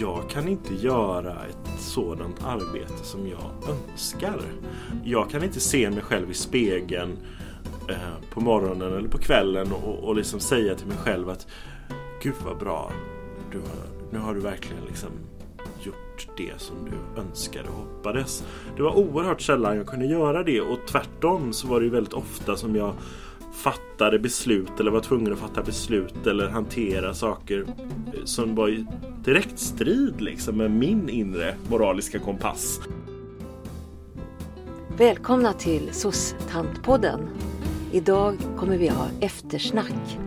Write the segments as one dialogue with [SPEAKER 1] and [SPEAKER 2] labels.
[SPEAKER 1] jag kan inte göra ett sådant arbete som jag önskar. Jag kan inte se mig själv i spegeln eh, på morgonen eller på kvällen och, och liksom säga till mig själv att Gud vad bra, du har, nu har du verkligen liksom gjort det som du önskade och hoppades. Det var oerhört sällan jag kunde göra det och tvärtom så var det ju väldigt ofta som jag fattade beslut eller var tvungen att fatta beslut eller hantera saker som var i direkt strid liksom med min inre moraliska kompass.
[SPEAKER 2] Välkomna till SOS-tantpodden. Idag kommer vi ha eftersnack.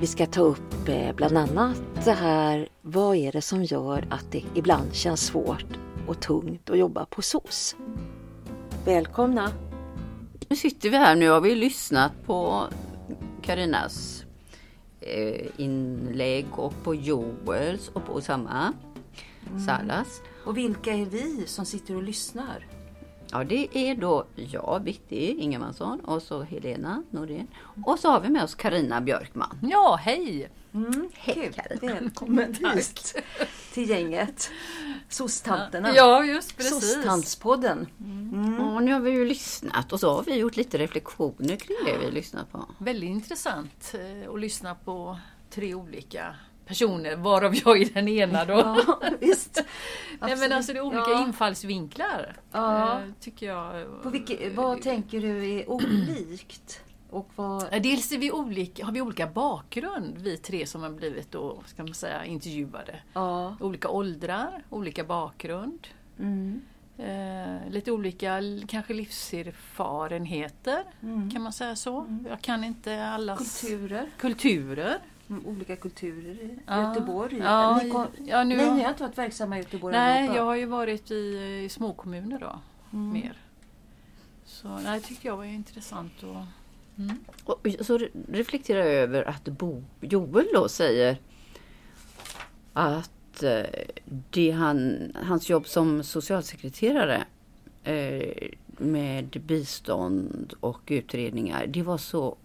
[SPEAKER 2] Vi ska ta upp eh, bland annat det här, vad är det som gör att det ibland känns svårt och tungt att jobba på SOS? Välkomna!
[SPEAKER 3] Nu sitter vi här, nu har vi lyssnat på Karinas eh, inlägg och på Joels och på samma Salas.
[SPEAKER 2] Och vilka är vi som sitter och lyssnar?
[SPEAKER 3] Ja, det är då jag, Vitti Ingemansson och så Helena Norén. Och så har vi med oss Karina Björkman.
[SPEAKER 4] Ja, hej!
[SPEAKER 2] Mm,
[SPEAKER 3] Hej,
[SPEAKER 2] kul.
[SPEAKER 3] Carina.
[SPEAKER 2] Välkommen hit till gänget. SOS-tanterna.
[SPEAKER 4] Ja, just precis.
[SPEAKER 2] SOS-tantspodden.
[SPEAKER 3] Och nu har vi ju lyssnat och så har vi gjort lite reflektioner kring det vi lyssnat på.
[SPEAKER 4] Väldigt intressant eh, att lyssna på tre olika personer, varav jag är den ena då.
[SPEAKER 2] Ja, visst.
[SPEAKER 4] Nej, men alltså det är olika
[SPEAKER 2] Ja.
[SPEAKER 4] infallsvinklar.
[SPEAKER 2] Ja.
[SPEAKER 4] eh, Tycker jag.
[SPEAKER 2] På vilket, vad tänker du är olikt? Och vad...
[SPEAKER 4] Dels vi olika, har vi olika bakgrund, vi tre som har blivit då, ska man säga, intervjuade.
[SPEAKER 2] Ja.
[SPEAKER 4] Olika åldrar, olika bakgrund.
[SPEAKER 2] Mm.
[SPEAKER 4] Eh, lite olika kanske livserfarenheter, kan man säga så. Jag kan inte allas
[SPEAKER 2] Kulturer.
[SPEAKER 4] kulturer.
[SPEAKER 2] Mm, Olika kulturer i
[SPEAKER 4] Ja.
[SPEAKER 2] Göteborg.
[SPEAKER 4] Ja,
[SPEAKER 2] ni, kom,
[SPEAKER 4] ja, nu
[SPEAKER 2] nej, ni har inte varit verksamma i Göteborg
[SPEAKER 4] Nej,
[SPEAKER 2] allihopa?
[SPEAKER 4] jag har ju varit i, i småkommuner då,
[SPEAKER 2] Mm.
[SPEAKER 4] mer. Så det tycker jag var intressant. Och, mm.
[SPEAKER 3] Och så re- reflekterar jag över att Bo, Joel då säger att eh, det han, hans jobb som socialsekreterare eh, med bistånd och utredningar, det var så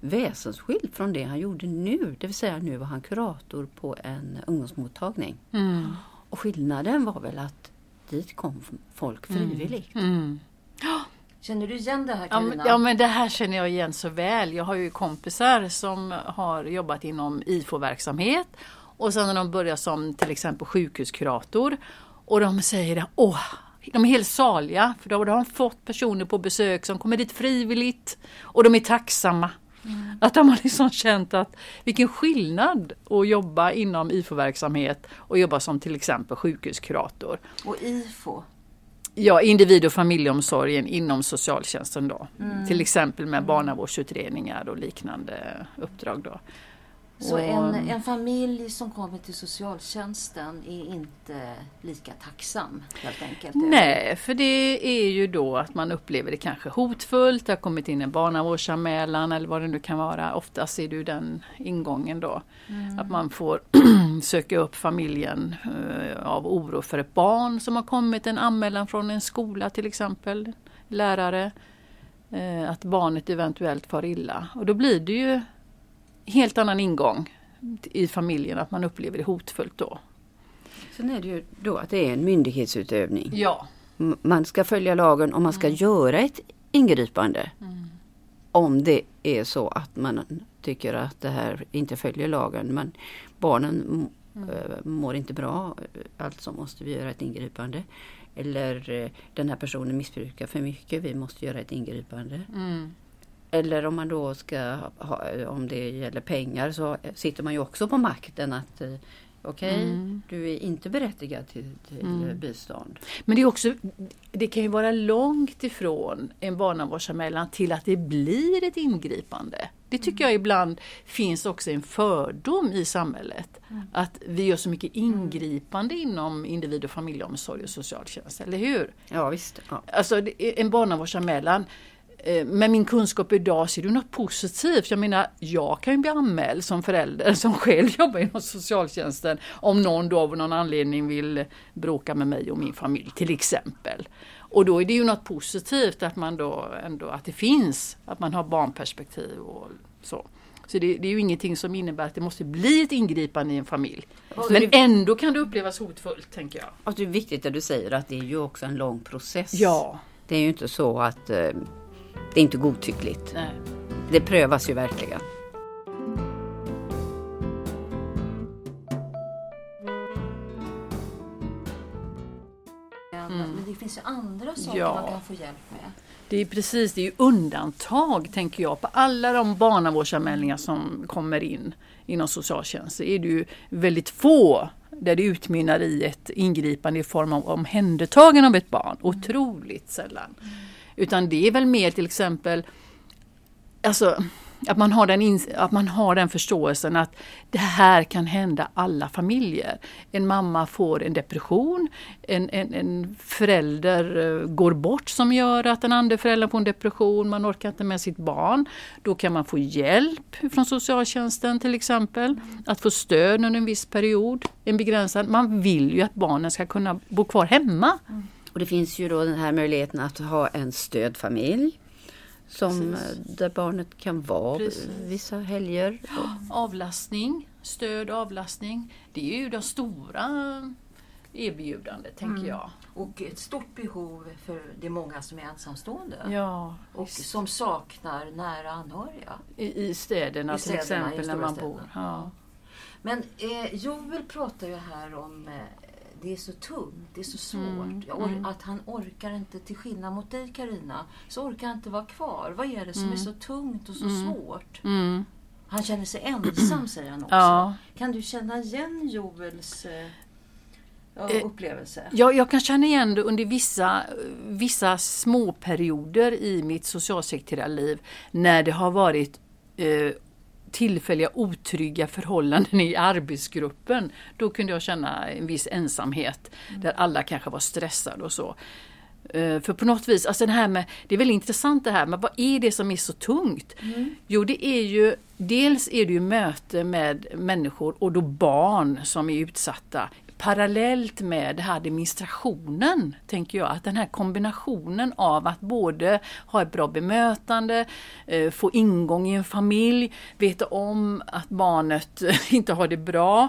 [SPEAKER 3] väsensskilt från det han gjorde nu. Det vill säga nu var han kurator på en ungdomsmottagning.
[SPEAKER 4] Mm.
[SPEAKER 3] Och skillnaden var väl att dit kom folk frivilligt.
[SPEAKER 4] Mm.
[SPEAKER 2] Känner du igen det här Carina?
[SPEAKER 4] ja men det här känner jag igen så väl. Jag har ju kompisar som har jobbat inom IFO-verksamhet och sen när de börjar som till exempel sjukhuskurator och de säger åh, de är helt saliga för då har de fått personer på besök som kommer dit frivilligt och de är tacksamma. Att de har liksom känt att vilken skillnad att jobba inom IFO-verksamhet och jobba som till exempel sjukhuskurator.
[SPEAKER 2] Och IFO?
[SPEAKER 4] Ja, individ och familjeomsorgen inom socialtjänsten då. Till exempel med barnavårdsutredningar och liknande uppdrag då.
[SPEAKER 2] Så
[SPEAKER 4] Och-
[SPEAKER 2] en, en familj som kommer till socialtjänsten är inte lika tacksam helt enkelt?
[SPEAKER 4] Nej, för det är ju då att man upplever det kanske hotfullt, det har kommit in en barnavårdsanmälan eller vad det nu kan vara. Oftast är det ju den ingången då. Att man får söka upp familjen eh, av oro för ett barn som har kommit, en anmälan från en skola till exempel, lärare. eh, Att barnet eventuellt far illa. Och då blir det ju helt annan ingång i familjen, att man upplever det hotfullt då.
[SPEAKER 3] Sen är det ju då att det är en myndighetsutövning.
[SPEAKER 4] Ja.
[SPEAKER 3] Man ska följa lagen och man ska göra ett ingripande. Om det är så att man tycker att det här inte följer lagen. Men barnen mm. mår inte bra, eh, alltså måste vi göra ett ingripande. Eller eh, den här personen missbrukar för mycket, vi måste göra ett ingripande.
[SPEAKER 4] Mm.
[SPEAKER 3] Eller om man då ska ha, om det gäller pengar så sitter man ju också på makten att eh, okej,
[SPEAKER 4] Mm.
[SPEAKER 3] du är inte berättigad till, till eh, bistånd.
[SPEAKER 4] Men det är också, det kan ju vara långt ifrån en barnavårdsanmälan till att det blir ett ingripande. Det tycker jag ibland finns också en fördom i samhället. Att vi gör så mycket ingripande inom individ och familjeomsorg och socialtjänst, eller hur?
[SPEAKER 3] Ja visst. Ja.
[SPEAKER 4] Alltså en barnavårdsanmälan med min kunskap idag så är det något positivt. Jag menar, jag kan ju bli anmäld som förälder som själv jobbar inom socialtjänsten om någon då av någon anledning vill bråka med mig och min familj till exempel. Och då är det ju något positivt att man då ändå, att det finns, att man har barnperspektiv och så. Så det, det är ju ingenting som innebär att det måste bli ett ingripande i en familj.
[SPEAKER 3] Och
[SPEAKER 4] Men
[SPEAKER 3] det-
[SPEAKER 4] ändå kan det upplevas hotfullt, tänker jag.
[SPEAKER 3] Och det är viktigt att du säger att det är ju också en lång process.
[SPEAKER 4] Ja,
[SPEAKER 3] Det är ju inte så att eh, det är inte godtyckligt.
[SPEAKER 4] nej.
[SPEAKER 3] Det prövas ju verkligen.
[SPEAKER 2] Men det finns ju andra saker
[SPEAKER 4] Ja.
[SPEAKER 2] man kan få hjälp med.
[SPEAKER 4] Det är precis, det är ju undantag tänker jag på alla de barnavårdsanmälningar som kommer in inom socialtjänsten är det ju väldigt få där det utmynnar i ett ingripande i form av omhändertagande av ett barn. Otroligt sällan. Utan det är väl mer till exempel alltså, att, man har den att man har den förståelsen att det här kan hända alla familjer. En mamma får en depression, en, en, en förälder eh, går bort som gör att den andra föräldern får en depression, man orkar inte med sitt barn. Då kan man få hjälp från socialtjänsten till exempel, att få stöd under en viss period, en begränsad. Man vill ju att barnen ska kunna bo kvar hemma. Mm.
[SPEAKER 3] Och det finns ju då den här möjligheten att ha en stödfamilj. Som,
[SPEAKER 4] Precis.
[SPEAKER 3] eh, där barnet kan vara
[SPEAKER 4] Precis.
[SPEAKER 3] vissa helger.
[SPEAKER 4] Avlastning, stöd och avlastning. Det är ju det stora erbjudandet tänker jag.
[SPEAKER 2] Och ett stort behov för det är många som är ensamstående.
[SPEAKER 4] Ja,
[SPEAKER 2] Och som saknar nära anhöriga.
[SPEAKER 4] i, i städerna
[SPEAKER 2] I
[SPEAKER 4] till
[SPEAKER 2] städerna,
[SPEAKER 4] exempel när man
[SPEAKER 2] städerna.
[SPEAKER 4] bor. Ja.
[SPEAKER 2] Men eh, Joel pratar ju här om eh, det är så tungt, det är så svårt.
[SPEAKER 4] Mm, mm.
[SPEAKER 2] Att han orkar inte, till skillnad mot dig Karina, så orkar han inte vara kvar. Vad är det som är så tungt och så svårt?
[SPEAKER 4] Mm.
[SPEAKER 2] Han känner sig ensam säger han också.
[SPEAKER 4] Ja.
[SPEAKER 2] Kan du känna igen Joels eh, ja,
[SPEAKER 4] Eh,
[SPEAKER 2] upplevelse?
[SPEAKER 4] Jag, jag kan känna igen det under vissa, vissa små perioder i mitt socialsekreterarliv när det har varit eh, tillfälliga otrygga förhållanden i arbetsgruppen. Då kunde jag känna en viss ensamhet där alla kanske var stressade och så. Eh, För på något vis, alltså det här med, det är väldigt intressant det här, men vad är det som är så tungt? Jo, det är ju, dels är det ju möte med människor och då barn som är utsatta. Parallellt med det här administrationen, tänker jag, att den här kombinationen av att både ha ett bra bemötande, eh, få ingång i en familj, veta om att barnet inte har det bra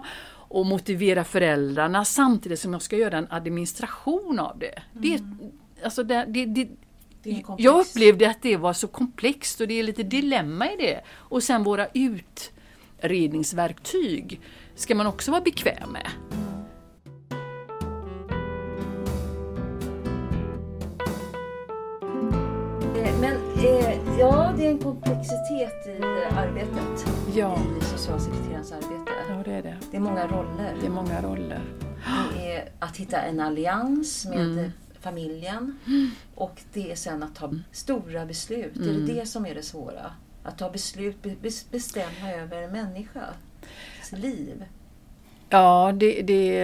[SPEAKER 4] och motivera föräldrarna samtidigt som jag ska göra en administration av det. det, är- alltså det, det, det
[SPEAKER 2] Det
[SPEAKER 4] jag upplevde att det var så komplext och det är lite dilemma i det. Och sen våra utredningsverktyg ska man också vara bekväm med.
[SPEAKER 2] Ja, det är en komplexitet i arbetet.
[SPEAKER 4] Ja.
[SPEAKER 2] I socialsekreterarens arbete.
[SPEAKER 4] Ja, det är det.
[SPEAKER 2] Det är många roller.
[SPEAKER 4] Det är många roller.
[SPEAKER 2] Det är att hitta en allians med
[SPEAKER 4] Mm.
[SPEAKER 2] familjen och det är sen att ta stora beslut. Det
[SPEAKER 4] Mm.
[SPEAKER 2] är det som är det svåra. Att ta beslut, be- bes- bestämma över en människas liv.
[SPEAKER 4] Ja, det, det,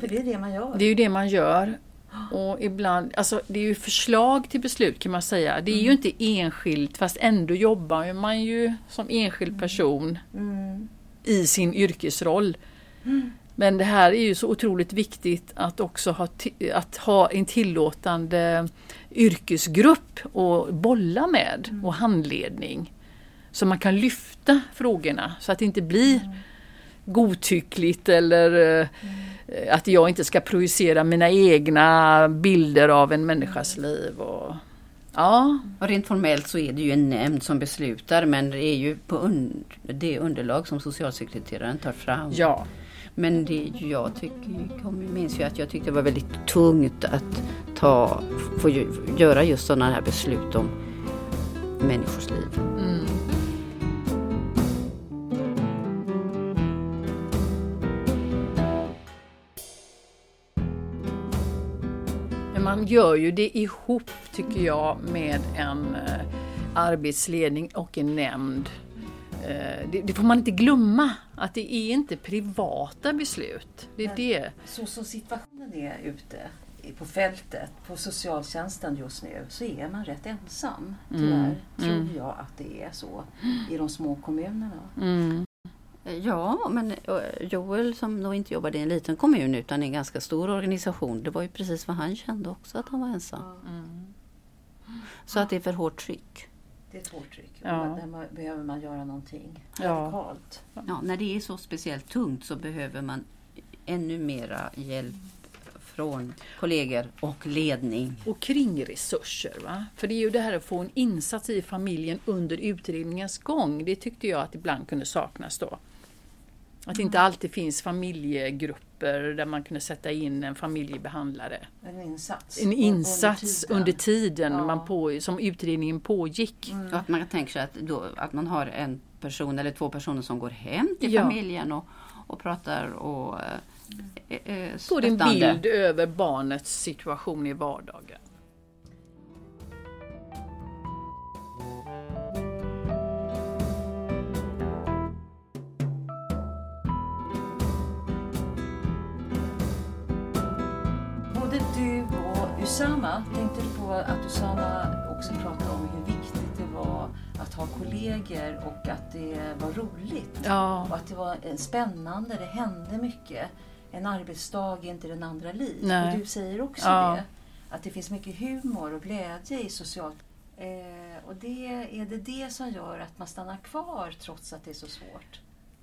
[SPEAKER 2] För det är det man gör.
[SPEAKER 4] det är ju det man gör. Och ibland, alltså det är ju förslag till beslut kan man säga. Det är ju inte enskilt fast ändå jobbar man ju som enskild person
[SPEAKER 2] Mm.
[SPEAKER 4] i sin yrkesroll. Men det här är ju så otroligt viktigt att också ha, att ha en tillåtande yrkesgrupp att bolla med och handledning. Så man kan lyfta frågorna så att det inte blir godtyckligt eller eh, att jag inte ska projicera mina egna bilder av en människas liv. Och, ja,
[SPEAKER 3] Och rent formellt så är det ju en nämnd som beslutar men det är ju på un- det underlag som socialsekreteraren tar fram.
[SPEAKER 4] ja.
[SPEAKER 3] Men det jag tycker, jag minns ju att jag tyckte det var väldigt tungt att ta, få göra just sådana här beslut om människors liv.
[SPEAKER 4] Mm. Man gör ju det ihop tycker jag med en eh, arbetsledning och en nämnd. Eh, det, det får man inte glömma att det är inte privata beslut. Det är det.
[SPEAKER 2] Så som situationen är ute på fältet, på socialtjänsten just nu, så är man rätt ensam. Tyvärr tror jag att det är så i de små kommunerna.
[SPEAKER 4] Mm.
[SPEAKER 3] Ja, men eh, Joel som då inte jobbade i en liten kommun utan i en ganska stor organisation, det var ju precis vad han kände också, att han var ensam. Så att det är för hårt tryck.
[SPEAKER 2] Det är ett hårt tryck.
[SPEAKER 4] Ja.
[SPEAKER 2] Där behöver man göra någonting
[SPEAKER 4] Ja.
[SPEAKER 2] radikalt.
[SPEAKER 3] Ja, när det är så speciellt tungt så behöver man ännu mera hjälp från kollegor och ledning.
[SPEAKER 4] Och kringresurser. Va? För det är ju det här att få en insats i familjen under utredningens gång. Det tyckte jag att ibland kunde saknas då. Att det inte alltid finns familjegrupper där man kunde sätta in en familjebehandlare.
[SPEAKER 2] En insats.
[SPEAKER 4] En insats under tiden
[SPEAKER 2] Ja.
[SPEAKER 4] man på, som utredningen pågick.
[SPEAKER 3] Och att man tänker sig att, då, att man har en person eller två personer som går hem till
[SPEAKER 4] Ja.
[SPEAKER 3] familjen och, och pratar och eh, eh,
[SPEAKER 4] Får en bild över barnets situation i vardagen.
[SPEAKER 2] Både du och Usama, tänkte du på att Usama också pratade om hur viktigt det var att ha kollegor och att det var roligt. Och
[SPEAKER 4] Ja,
[SPEAKER 2] att det var spännande, det hände mycket. En arbetsdag är inte den andra lik.
[SPEAKER 4] Nej.
[SPEAKER 2] Och du säger också
[SPEAKER 4] Ja.
[SPEAKER 2] det. Att det finns mycket humor och glädje i socialt. Eh, och det är det det som gör att man stannar kvar trots att det är så svårt.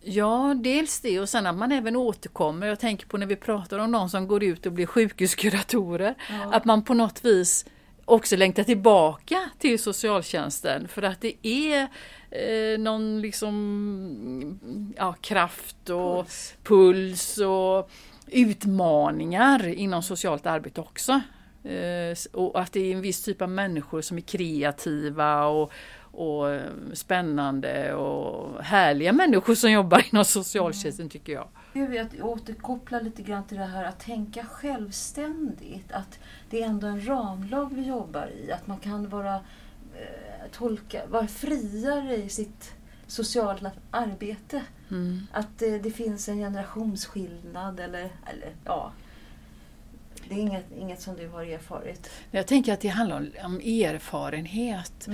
[SPEAKER 4] Ja, dels det och sen att man även återkommer. Jag tänker på när vi pratar om de som går ut och blir sjukhuskuratorer.
[SPEAKER 2] Ja.
[SPEAKER 4] Att man på något vis också längtar tillbaka till socialtjänsten för att det är eh, någon liksom ja, kraft och
[SPEAKER 2] Puls.
[SPEAKER 4] puls och utmaningar inom socialt arbete också. Eh, och att det är en viss typ av människor som är kreativa och, och eh, spännande och härliga människor som jobbar inom socialtjänsten tycker jag.
[SPEAKER 2] Jag vill att återkoppla lite grann till det här att tänka självständigt. Att det är ändå en ramlag vi jobbar i. Att man kan vara, eh, tolka, vara friare i sitt sociala arbete.
[SPEAKER 4] Mm.
[SPEAKER 2] Att eh, det finns en generationsskillnad eller, eller ja. Det är inget, inget som du har erfarit.
[SPEAKER 4] Jag tänker att det handlar om, om erfarenhet.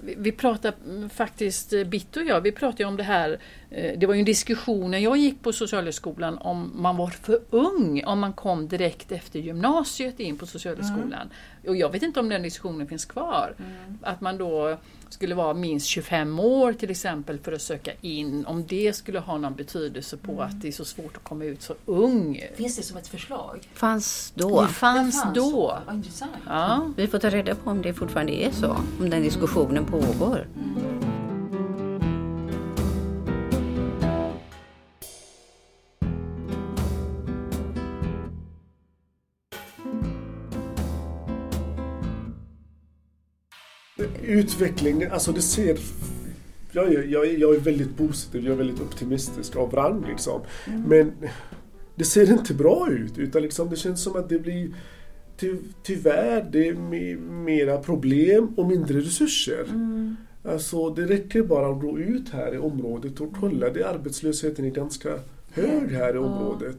[SPEAKER 4] Vi, vi pratar mm, faktiskt, eh, Bitt och jag, vi pratade om det här, eh, det var ju en diskussion när jag gick på Socialhögskolan om man var för ung om man kom direkt efter gymnasiet in på Socialhögskolan. Och jag vet inte om den diskussionen finns kvar. Att man då skulle vara minst 25 år till exempel för att söka in, om det skulle ha någon betydelse på att det är så svårt att komma ut så ung.
[SPEAKER 2] Finns det som ett förslag?
[SPEAKER 3] Fanns då.
[SPEAKER 4] Det fanns
[SPEAKER 2] Det
[SPEAKER 4] då.
[SPEAKER 2] så. Vad intressant.
[SPEAKER 4] Ja.
[SPEAKER 3] Vi får ta reda på om det fortfarande är så, om den diskussionen pågår.
[SPEAKER 5] Utveckling, alltså det ser... Jag är, jag är, jag är väldigt positiv, jag är väldigt optimistisk av rang liksom. Men det ser inte bra ut utan liksom det känns som att det blir ty, tyvärr det är me, mera problem och mindre resurser. Alltså det räcker bara att gå ut här i området och kolla, det arbetslösheten är ganska hög här i området.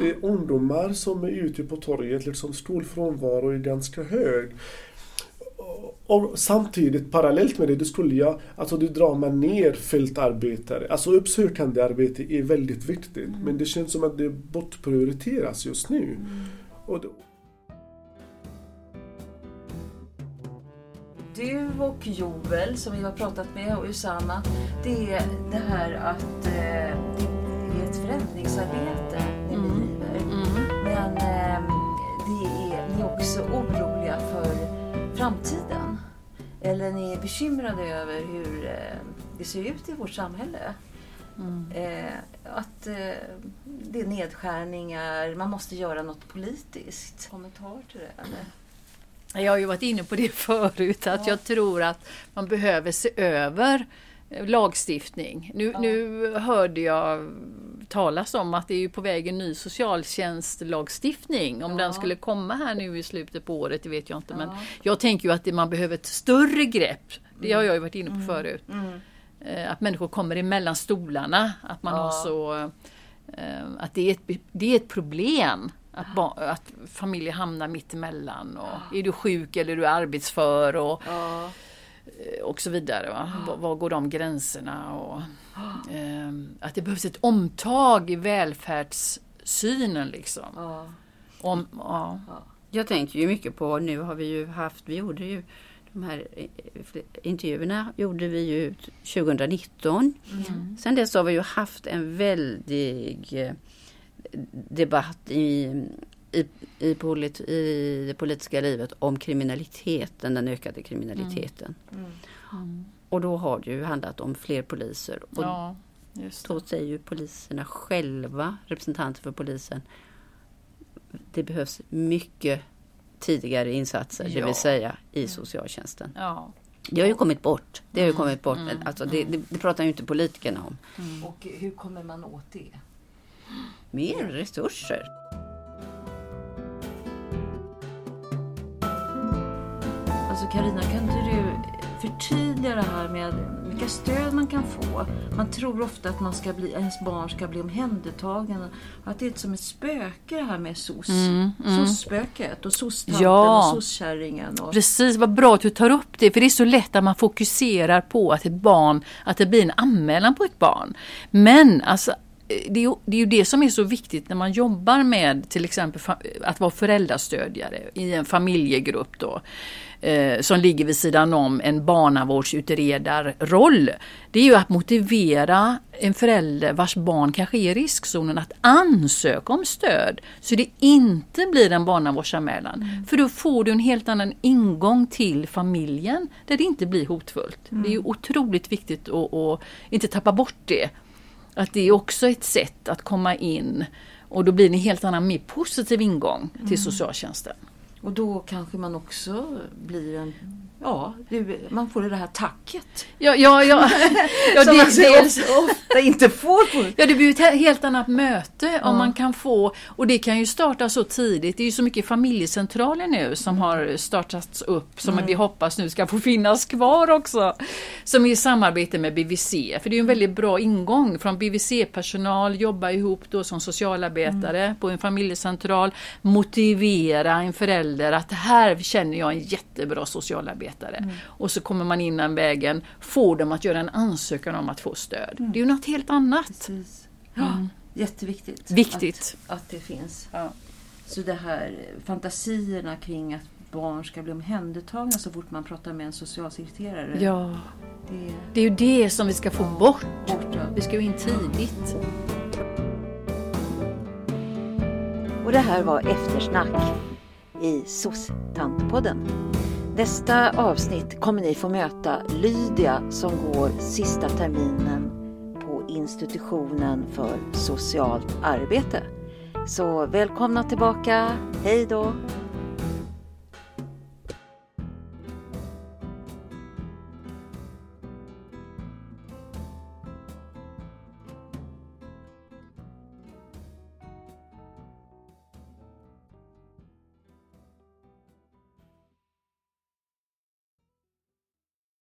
[SPEAKER 5] Det är ungdomar som är ute på torget, liksom skolfrånvaro är ganska hög. Och samtidigt parallellt med det, det skulle jag, alltså då drar man ner fältarbetare. Alltså uppsökande arbete är väldigt viktigt men det känns som att det bortprioriteras just nu. Och då,
[SPEAKER 2] Du och Joel som vi har pratat med och Usama, det är det här att eh, det är ett förändringsarbete ni
[SPEAKER 4] Mm.
[SPEAKER 2] bedriver. Men eh, det är, ni är också oroliga framtiden. Eller ni är bekymrade över hur eh, det ser ut i vårt samhälle.
[SPEAKER 4] Mm.
[SPEAKER 2] Eh, att eh, det är nedskärningar, man måste göra något politiskt. Kommentar till det? Eller?
[SPEAKER 4] Jag har ju varit inne på det förut, att
[SPEAKER 2] Ja.
[SPEAKER 4] jag tror att man behöver se över lagstiftning. Nu,
[SPEAKER 2] Ja.
[SPEAKER 4] nu hörde jag talas om att det är på väg en ny socialtjänstlagstiftning. Om
[SPEAKER 2] Ja.
[SPEAKER 4] den skulle komma här nu i slutet på året, det vet jag inte. Men
[SPEAKER 2] Ja.
[SPEAKER 4] jag tänker ju att man behöver ett större grepp. Det har jag ju varit inne på förut.
[SPEAKER 2] Mm.
[SPEAKER 4] Eh, Att människor kommer emellan stolarna. Att man har så... eh, Att det är ett, det är ett problem. Att, ba- att familjer hamnar mitt emellan. Och är du sjuk eller är du arbetsför och, eh, och så vidare. Va? Var, var går de gränserna? Och, eh, att det behövs ett omtag i välfärdssynen. Liksom.
[SPEAKER 2] Ja.
[SPEAKER 4] Om, ja.
[SPEAKER 3] Jag tänker ju mycket på, nu har vi ju haft, vi gjorde ju, de här eh, intervjuerna gjorde vi ju 2019. Mm. Sen dess har vi ju haft en väldig eh, debatt i, i, i, polit, i det politiska livet om kriminaliteten, den ökade kriminaliteten. Mm. Mm. Och då har det ju handlat om fler poliser. Och ja, då säger ju poliserna själva, representanter för polisen, det behövs mycket tidigare insatser, ja. det vill säga i mm. socialtjänsten. Ja. Det har ju kommit bort. Det har ju mm. kommit bort. Mm. Alltså det, det, det, pratar ju inte politikerna om.
[SPEAKER 2] Mm. Och hur kommer man åt det?
[SPEAKER 3] Mer resurser.
[SPEAKER 2] Karina, kan inte du förtydliga det här med vilka stöd man kan få. Man tror ofta att man ska bli, ens barn ska bli omhändertagen. Att det är som ett spöke det här med SOS. Mm, mm. SOS-spöket och SOS-tanten ja. och SOS-kärringen. Och...
[SPEAKER 4] Precis, vad bra att du tar upp det. För det är så lätt att man fokuserar på att ett barn, att det blir en anmälan på ett barn. Men alltså det är, det är ju det som är så viktigt när man jobbar med till exempel att vara föräldrastödjare i en familjegrupp då eh, som ligger vid sidan om en barnavårdsutredarroll. Det är ju att motivera en förälder vars barn kanske är i riskzonen att ansöka om stöd så det inte blir en barnavårdsanmälan. Mm. För då får du en helt annan ingång till familjen där det inte blir hotfullt. Mm. Det är ju otroligt viktigt att, att inte tappa bort det. Att det är också ett sätt att komma in och då blir det en helt annan, mer positiv ingång till mm. socialtjänsten.
[SPEAKER 2] Och då kanske man också blir en Ja, man får det här tacket.
[SPEAKER 4] Ja, ja, ja.
[SPEAKER 2] ja Som det, man dels, ofta inte får.
[SPEAKER 4] Ja, det blir ett helt annat möte om man kan få, och det kan ju starta så tidigt. Det är ju så mycket familjecentraler nu som har startats upp, som mm. vi hoppas nu ska få finnas kvar också. Som är i samarbete med BVC, för det är en väldigt bra ingång. Från BVC-personal, jobba ihop då som socialarbetare mm. på en familjecentral, motivera en förälder att här känner jag en jättebra socialarbetare arbetare. Mm. Och så kommer man in den vägen, får dem att göra en ansökan om att få stöd. Mm. Det är ju något helt annat.
[SPEAKER 2] Ja, mm. Jätteviktigt.
[SPEAKER 4] Viktigt.
[SPEAKER 2] Att, att det finns. Ja. Så det här fantasierna kring att barn ska bli omhändertagna så fort man pratar med en socialsekreterare.
[SPEAKER 4] Ja. Det, det är ju det som vi ska få ja, bort. bort vi ska ju in tidigt.
[SPEAKER 2] Och det här var Eftersnack i SOS-tantpodden. Nästa avsnitt kommer ni få möta Lydia som går sista terminen på institutionen för socialt arbete. Så välkomna tillbaka. Hej då!